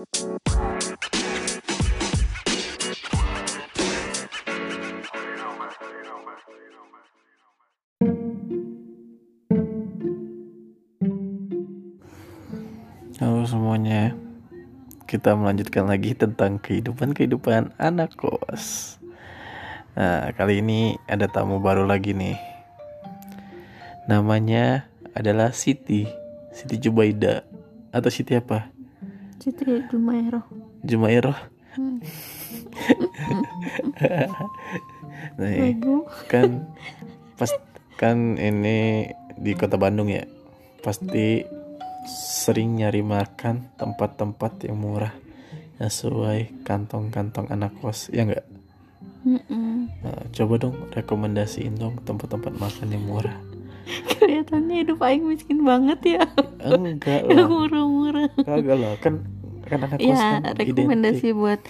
Halo semuanya, kita melanjutkan lagi tentang kehidupan-kehidupan anak kos. Nah, kali ini ada tamu baru lagi nih. Namanya adalah Siti, Siti Jubaida atau Siti apa? Siti Jumairo. Jumairoh. Hmm. Nih, Ibu. kan pas kan ini di kota Bandung ya. Pasti sering nyari makan tempat-tempat yang murah yang sesuai kantong-kantong anak kos ya enggak Mm-mm. Nah, coba dong rekomendasiin dong tempat-tempat makan yang murah Kelihatannya hidup Aing miskin banget ya. enggak lah murah-murah. kagak lah kan kan anak Ya, kan rekomendasi identik. buat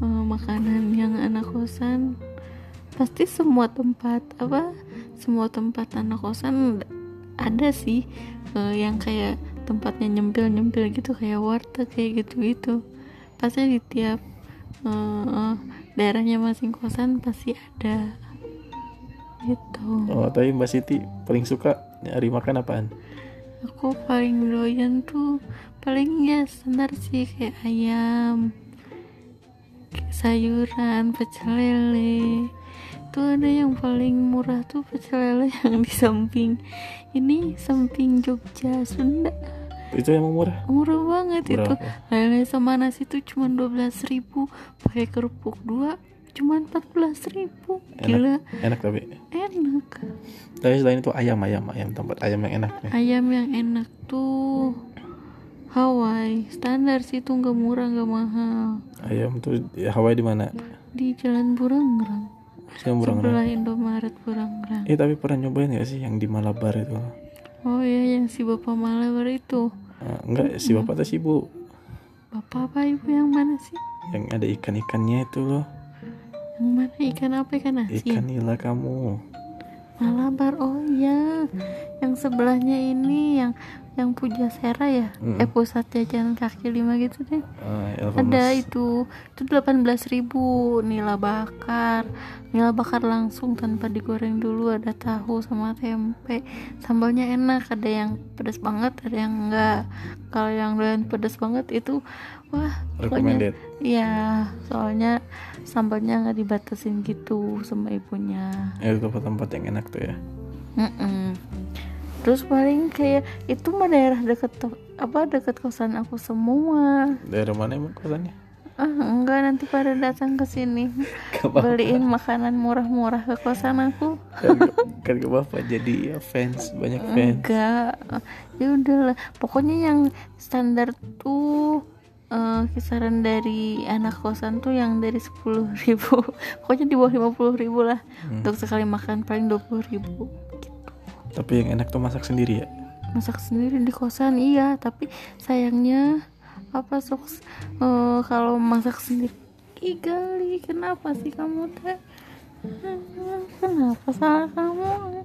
eh, makanan yang anak kosan. Pasti semua tempat apa? Semua tempat anak kosan ada sih eh, yang kayak tempatnya nyempil-nyempil gitu kayak warteg kayak gitu-gitu. Pasti di tiap eh, daerahnya masing kosan pasti ada gitu. oh tapi mbak Siti paling suka nyari makan apaan Aku paling doyan tuh paling ya standar sih kayak ayam, kayak sayuran, pecel lele. Tuh ada yang paling murah tuh pecel lele yang di samping. Ini samping Jogja Sunda. Itu yang murah? Murah banget itu. berapa lele sama nasi tuh cuma 12.000 ribu pakai kerupuk dua cuma 14.000 ribu. Gila. Enak tapi? Enak. Tapi selain itu ayam ayam ayam tempat ayam yang enak nih. Ayam yang enak tuh Hawaii. Standar sih tuh nggak murah nggak mahal. Ayam tuh di Hawaii di mana? Di Jalan Burangrang. Yang murah sebelah Indomaret Burangrang. Eh tapi pernah nyobain gak sih yang di Malabar itu? Oh iya yang si bapak Malabar itu. Ah, enggak si bapak atau si ibu? Bapak apa ibu yang mana sih? Yang ada ikan-ikannya itu loh. Yang mana? Ikan apa? Ikan asin? Ikan nila kamu. Malabar oh iya. Yang sebelahnya ini yang yang Pujasera ya? Mm-mm. eh pusat jajanan kaki lima gitu deh. Ah, ada itu itu 18.000 ribu. Nila bakar. Nila bakar langsung tanpa digoreng dulu ada tahu sama tempe. Sambalnya enak ada yang pedas banget ada yang enggak. Kalau yang doyan pedas banget itu wah pokoknya recommended iya soalnya sambalnya nggak dibatasin gitu sama ibunya. Ya itu tempat-tempat yang enak tuh ya. Mm-mm. Terus paling kayak itu mah daerah deket apa deket kosan aku semua. Daerah mana emang kosannya? Ah enggak nanti pada datang ke sini. Beliin makanan murah-murah ke kosan aku. Kan, kan ke bapak jadi ya fans banyak fans. Enggak. Ya udahlah. Pokoknya yang standar tuh eh, kisaran dari anak kosan tuh yang dari sepuluh ribu. Pokoknya di bawah lima puluh ribu lah. Hmm. untuk sekali makan paling dua puluh ribu tapi yang enak tuh masak sendiri ya? Masak sendiri di kosan iya. Tapi sayangnya apa sok eh, kalau masak sendiri Ih gali kenapa sih kamu teh? Kenapa salah kamu?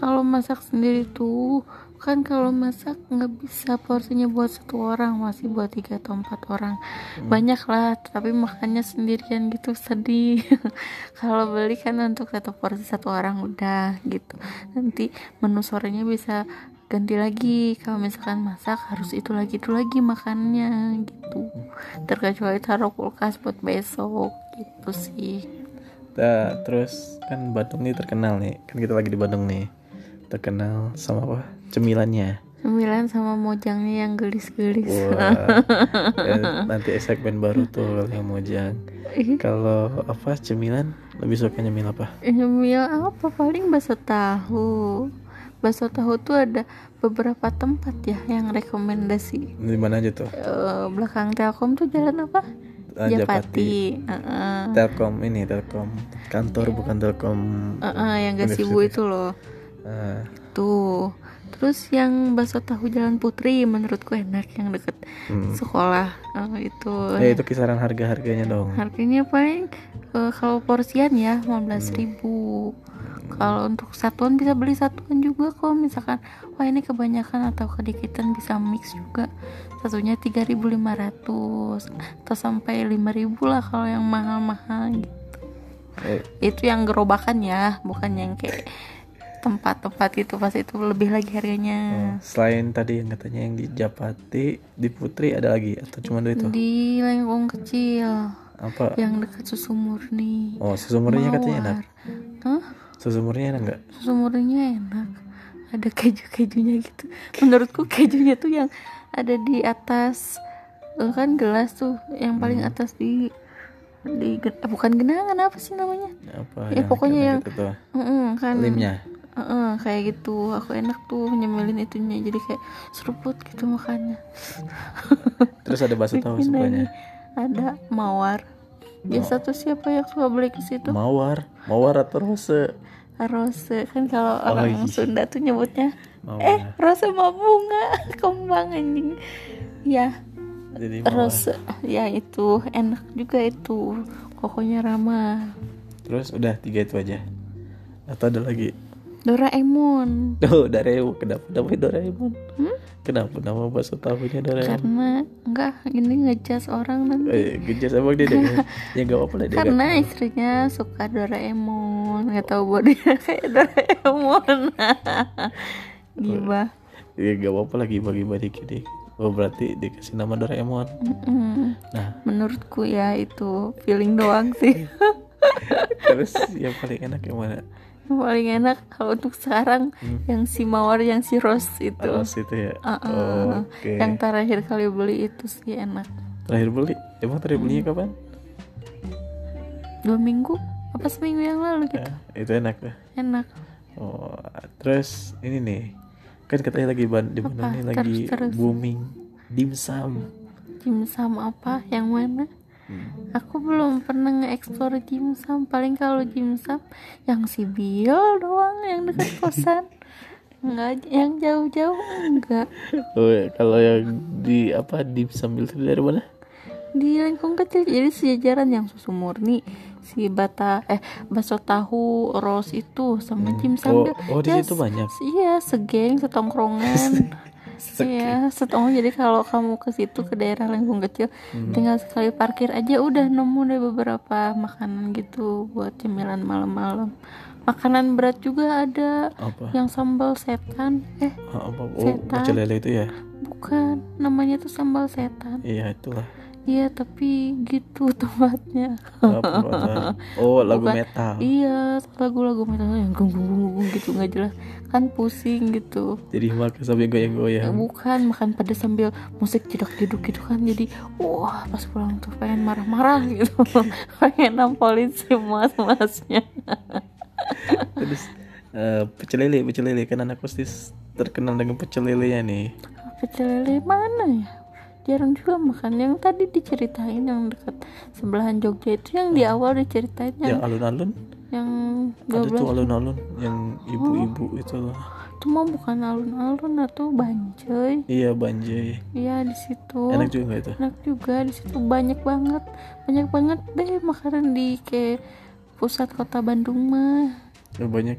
Kalau masak sendiri tuh kan kalau masak nggak bisa porsinya buat satu orang masih buat tiga atau empat orang. Banyak lah tapi makannya sendirian gitu sedih. Kalau beli kan untuk satu porsi satu orang udah gitu. Nanti menu sorenya bisa ganti lagi. Kalau misalkan masak harus itu lagi itu lagi makannya gitu. Terkecuali taruh kulkas buat besok gitu sih. Nah, terus kan Bandung nih terkenal nih. Kan kita lagi di Bandung nih terkenal sama apa? Cemilannya. Sembilan sama mojangnya yang gelis-gelis. Wah, ya, nanti segmen baru tuh yang mojang. Kalau apa cemilan? Lebih suka nyemil apa? Nyemil apa? Paling bakso tahu. Bakso tahu tuh ada beberapa tempat ya yang rekomendasi. Di mana aja tuh? Eh, belakang Telkom tuh jalan apa? Ah, Japati. Heeh. Telkom ini Telkom. Kantor bukan Telkom. Heeh, yang gak Universitas. sibu itu loh Tuh. Terus yang bakso tahu Jalan Putri menurutku enak yang deket Hmm. sekolah Eh, itu. Eh, itu kisaran harga-harganya dong. harganya paling eh, kalau porsian ya 15.000 kalau untuk satuan bisa beli satuan juga kok. Misalkan wah ini kebanyakan atau kedikitan bisa mix juga. Satunya 3.500 atau sampai 5.000 lah kalau yang mahal-mahal gitu. Eh, itu yang gerobakan ya bukan yang kayak tempat-tempat gitu pas itu lebih lagi harganya selain tadi yang katanya yang di Japati, di Putri ada lagi atau cuma dua itu? di lengkong kecil Apa? yang dekat susu murni Oh, susu murninya katanya enak. Mawar. Hah? Susu murninya enak nggak? susu murninya enak ada keju-kejunya gitu menurutku kejunya tuh yang ada di atas eh, kan gelas tuh yang paling Hmm. atas di di eh, bukan genangan apa sih namanya Apa? Ya, pokoknya yang- gitu tuh. Mm-mm, kan limnya. Mm-mm, kayak gitu. Aku enak tuh nyemelin itunya jadi kayak seruput gitu makannya. Terus ada bakso tahu sukanya. ada mawar. Biasa tuh siapa yang suka beli ke situ? Mawar, mawar atau rose? rose. Kan kalau Oh, orang iya. Sunda tuh nyebutnya Mawar. eh rose mah bunga. Kembang anjing. Ya. Jadi mawar. rose. Ya itu. Enak juga itu. Pokoknya ramah. Terus udah tiga itu aja. Atau ada lagi? Doraemon Tuh, Doraemon. Kenapa namanya Doraemon? Hmm? Kenapa nama bakso tahunya Doraemon? karena enggak ini ngejas orang nanti Eh, gejas emang dia deh. ya gak apa-apa lah dia. karena nggak- istrinya suka Doraemon nggak tahu bodinya kayak Doraemon gibah Ya gak apa-apa lagi bagi-bagi dikit dikit. Oh berarti dikasih nama Doraemon. Mm-mm. Nah, menurutku ya itu feeling doang sih terus yang paling enak yang mana? Paling enak kalau untuk sekarang Hmm. yang si mawar yang si rose itu Alas itu ya. Uh-uh. Oke. yang terakhir kali beli itu sih enak Terakhir beli. Emang terakhir belinya Hmm. kapan? dua minggu apa seminggu yang lalu gitu Ya, itu enak tuh. enak Oh, terus ini nih. Kan katanya lagi ban di nih lagi Terus, terus. booming dimsum. dimsum apa yang mana. Aku belum pernah nge-explore dimsum. Paling kalau dimsum yang si Bill doang yang dekat kosan. Enggak yang jauh-jauh enggak. Oh, ya, kalau yang di apa dimsum itu dari mana? di lengkong kecil. Jadi sejajaran yang susu murni si bata eh bakso tahu rose itu sama dimsum Oh, oh di situ banyak. iya segeng setongkrongan Iya, setongkrong jadi kalau kamu ke situ ke daerah lengkung kecil, Hmm. tinggal sekali parkir aja udah nemu deh beberapa makanan gitu buat cemilan malam-malam. Makanan berat juga ada, Apa? yang sambal setan. Eh, Ah, apa? Oh, Setan. lele itu ya? bukan, namanya tuh sambal setan. Iya, itulah. Iya, tapi gitu tempatnya. Oh, lagu Bukan. metal. Iya, lagu-lagu metal yang gung gung gung gung gitu nggak jelas. Kan pusing gitu. Jadi makan sambil Ya, goyang-goyang. bukan makan pada sambil musik jeduk jeduk gitu kan jadi wah pas pulang tuh pengen marah-marah gitu pengen nampolin si mas-masnya Terus eh, pecel lele, pecel lele kan anak pasti terkenal dengan pecel lelenya nih. pecel lele mana ya jarang juga makan yang tadi diceritain yang dekat sebelahan Jogja itu yang di awal diceritain Yang yang alun-alun, yang ada 12 tuh alun-alun yang ibu-ibu itu loh. itu mah bukan alun-alun atau banjoi Iya, Banjai. iya di situ Enak juga itu? enak juga di situ banyak banget banyak banget deh makanan di kayak pusat kota Bandung mah Oh, banyak.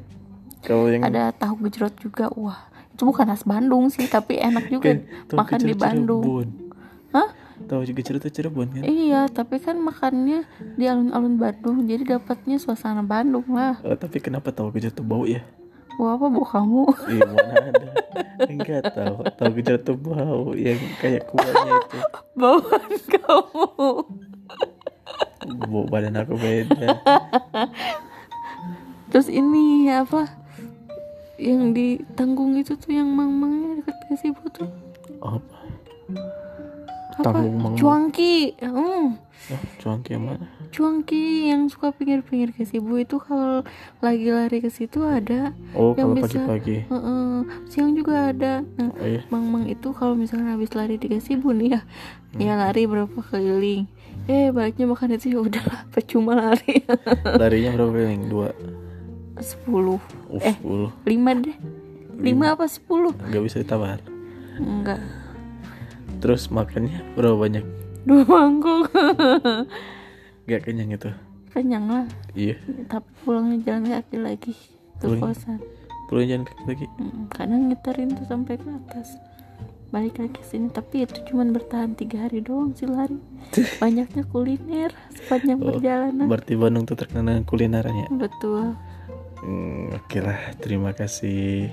Kalau yang ada tahu gejrot juga wah itu bukan khas Bandung sih tapi enak juga kan makan di Bandung Cirebon. Tahu juga cerita Cirebon kan? iya tapi kan makannya di alun-alun Bandung jadi dapatnya suasana Bandung lah. Eh, tapi kenapa tahu gejrot tuh bau ya? wah apa bau kamu? Iya mana ada. Enggak tahu. Tahu gejrot tuh bau Yang kayak kuahnya itu. Bauan kamu. Bau badan aku beda. Terus ini apa yang di tanggung itu tuh yang mang-mangnya dekat Gasibu tuh? Apa? Apa? Tanggung Mang-Mang. cuangki. Hmm. Oh, cuangki yang mana? cuangki yang suka pinggir-pinggir Gasibu itu kalau lagi lari ke situ ada Oh Yang kalau pagi-pagi. Heeh, siang juga ada. Nah Oh iya. Mang-mang itu kalau misalnya habis lari di Gasibu nih ya ya lari berapa keliling. Eh baliknya makan itu ya udahlah percuma lari. Larinya berapa keliling? Dua? 10 Uh, Eh. sepuluh. 5 deh. Lima apa sepuluh? Nggak bisa ditawar enggak terus makannya berapa banyak? Dua mangkok nggak kenyang itu? Kenyang lah. Iya. Tapi pulangnya jalan kaki lagi. Ke Pulang. kosan. Pulang jalan kaki lagi? Mm, kadang ngiterin tuh sampai ke atas. Balik lagi sini. Tapi itu cuman bertahan tiga hari doang sih lari. Banyaknya kuliner sepanjang Oh, perjalanan. berarti Bandung tuh terkenal dengan kulinernya betul. Hmm, oke lah. Terima kasih